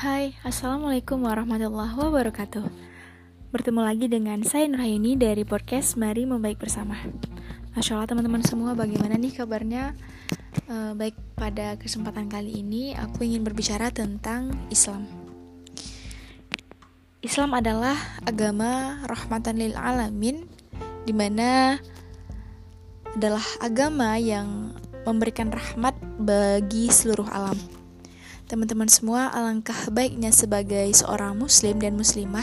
Hai, Assalamualaikum warahmatullahi wabarakatuh. Bertemu lagi dengan saya Nurhaini dari podcast Mari Membaik Bersama. Masya Allah teman-teman semua bagaimana nih kabarnya? E, Baik pada kesempatan kali ini aku ingin berbicara tentang Islam. Islam adalah agama rahmatan lil alamin Di mana adalah agama yang memberikan rahmat bagi seluruh alam Teman-teman semua, alangkah baiknya sebagai seorang muslim dan muslimah,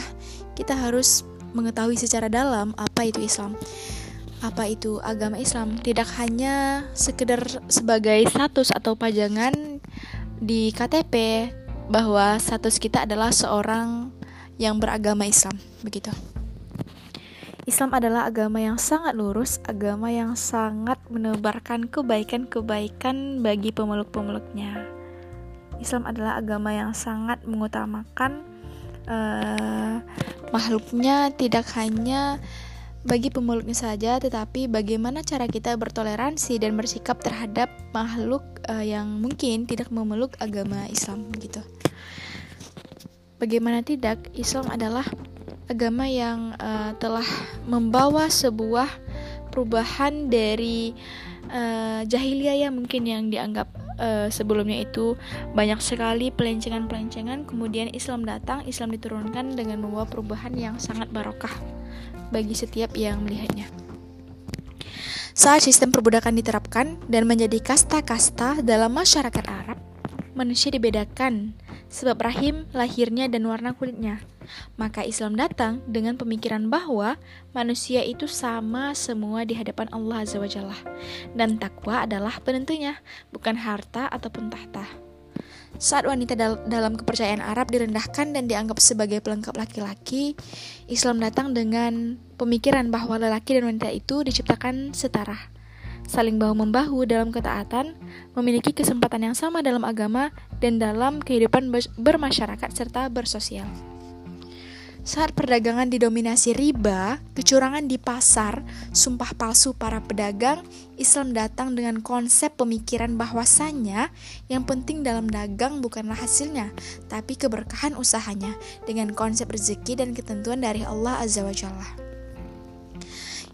kita harus mengetahui secara dalam apa itu Islam. Apa itu agama Islam? Tidak hanya sekedar sebagai status atau pajangan di KTP bahwa status kita adalah seorang yang beragama Islam, begitu. Islam adalah agama yang sangat lurus, agama yang sangat menebarkan kebaikan-kebaikan bagi pemeluk-pemeluknya. Islam adalah agama yang sangat mengutamakan uh, makhluknya tidak hanya bagi pemeluknya saja, tetapi bagaimana cara kita bertoleransi dan bersikap terhadap makhluk uh, yang mungkin tidak memeluk agama Islam gitu. Bagaimana tidak, Islam adalah agama yang uh, telah membawa sebuah perubahan dari uh, jahiliyah yang mungkin yang dianggap uh, sebelumnya itu banyak sekali pelencengan-pelencengan kemudian Islam datang Islam diturunkan dengan membawa perubahan yang sangat barokah bagi setiap yang melihatnya. Saat sistem perbudakan diterapkan dan menjadi kasta-kasta dalam masyarakat Arab manusia dibedakan sebab rahim lahirnya dan warna kulitnya maka Islam datang dengan pemikiran bahwa manusia itu sama semua di hadapan Allah Azza wa. Dan takwa adalah penentunya, bukan harta ataupun tahta. Saat wanita dal dalam kepercayaan Arab direndahkan dan dianggap sebagai pelengkap laki-laki, Islam datang dengan pemikiran bahwa lelaki dan wanita itu diciptakan setara, saling bahu-membahu dalam ketaatan, memiliki kesempatan yang sama dalam agama dan dalam kehidupan bermasyarakat serta bersosial. Saat perdagangan didominasi riba, kecurangan di pasar, sumpah palsu para pedagang, Islam datang dengan konsep pemikiran bahwasannya yang penting dalam dagang bukanlah hasilnya, tapi keberkahan usahanya dengan konsep rezeki dan ketentuan dari Allah Azza wa Jalla.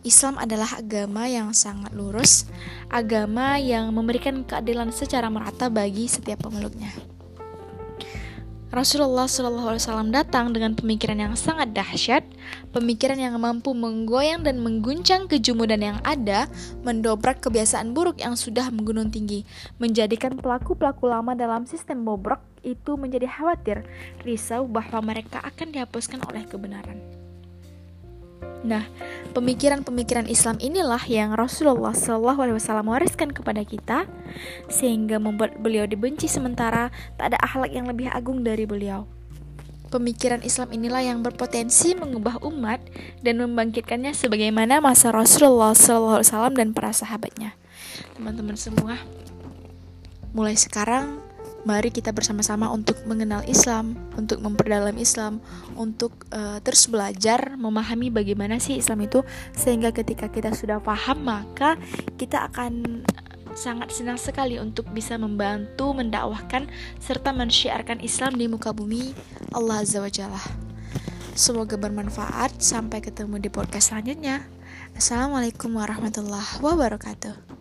Islam adalah agama yang sangat lurus, agama yang memberikan keadilan secara merata bagi setiap pemeluknya. Rasulullah SAW datang dengan pemikiran yang sangat dahsyat, pemikiran yang mampu menggoyang dan mengguncang kejumudan yang ada, mendobrak kebiasaan buruk yang sudah menggunung tinggi, menjadikan pelaku-pelaku lama dalam sistem bobrok itu menjadi khawatir, risau bahwa mereka akan dihapuskan oleh kebenaran. Nah, pemikiran-pemikiran Islam inilah yang Rasulullah SAW wariskan kepada kita, sehingga membuat beliau dibenci sementara tak ada akhlak yang lebih agung dari beliau. Pemikiran Islam inilah yang berpotensi mengubah umat dan membangkitkannya sebagaimana masa Rasulullah SAW dan para sahabatnya. Teman-teman semua, mulai sekarang mari kita bersama-sama untuk mengenal Islam, untuk memperdalam Islam, untuk uh, terus belajar memahami bagaimana sih Islam itu sehingga ketika kita sudah paham maka kita akan sangat senang sekali untuk bisa membantu mendakwahkan serta mensyiarkan Islam di muka bumi Allah Azza wa Jalla. Semoga bermanfaat. Sampai ketemu di podcast selanjutnya. Assalamualaikum warahmatullahi wabarakatuh.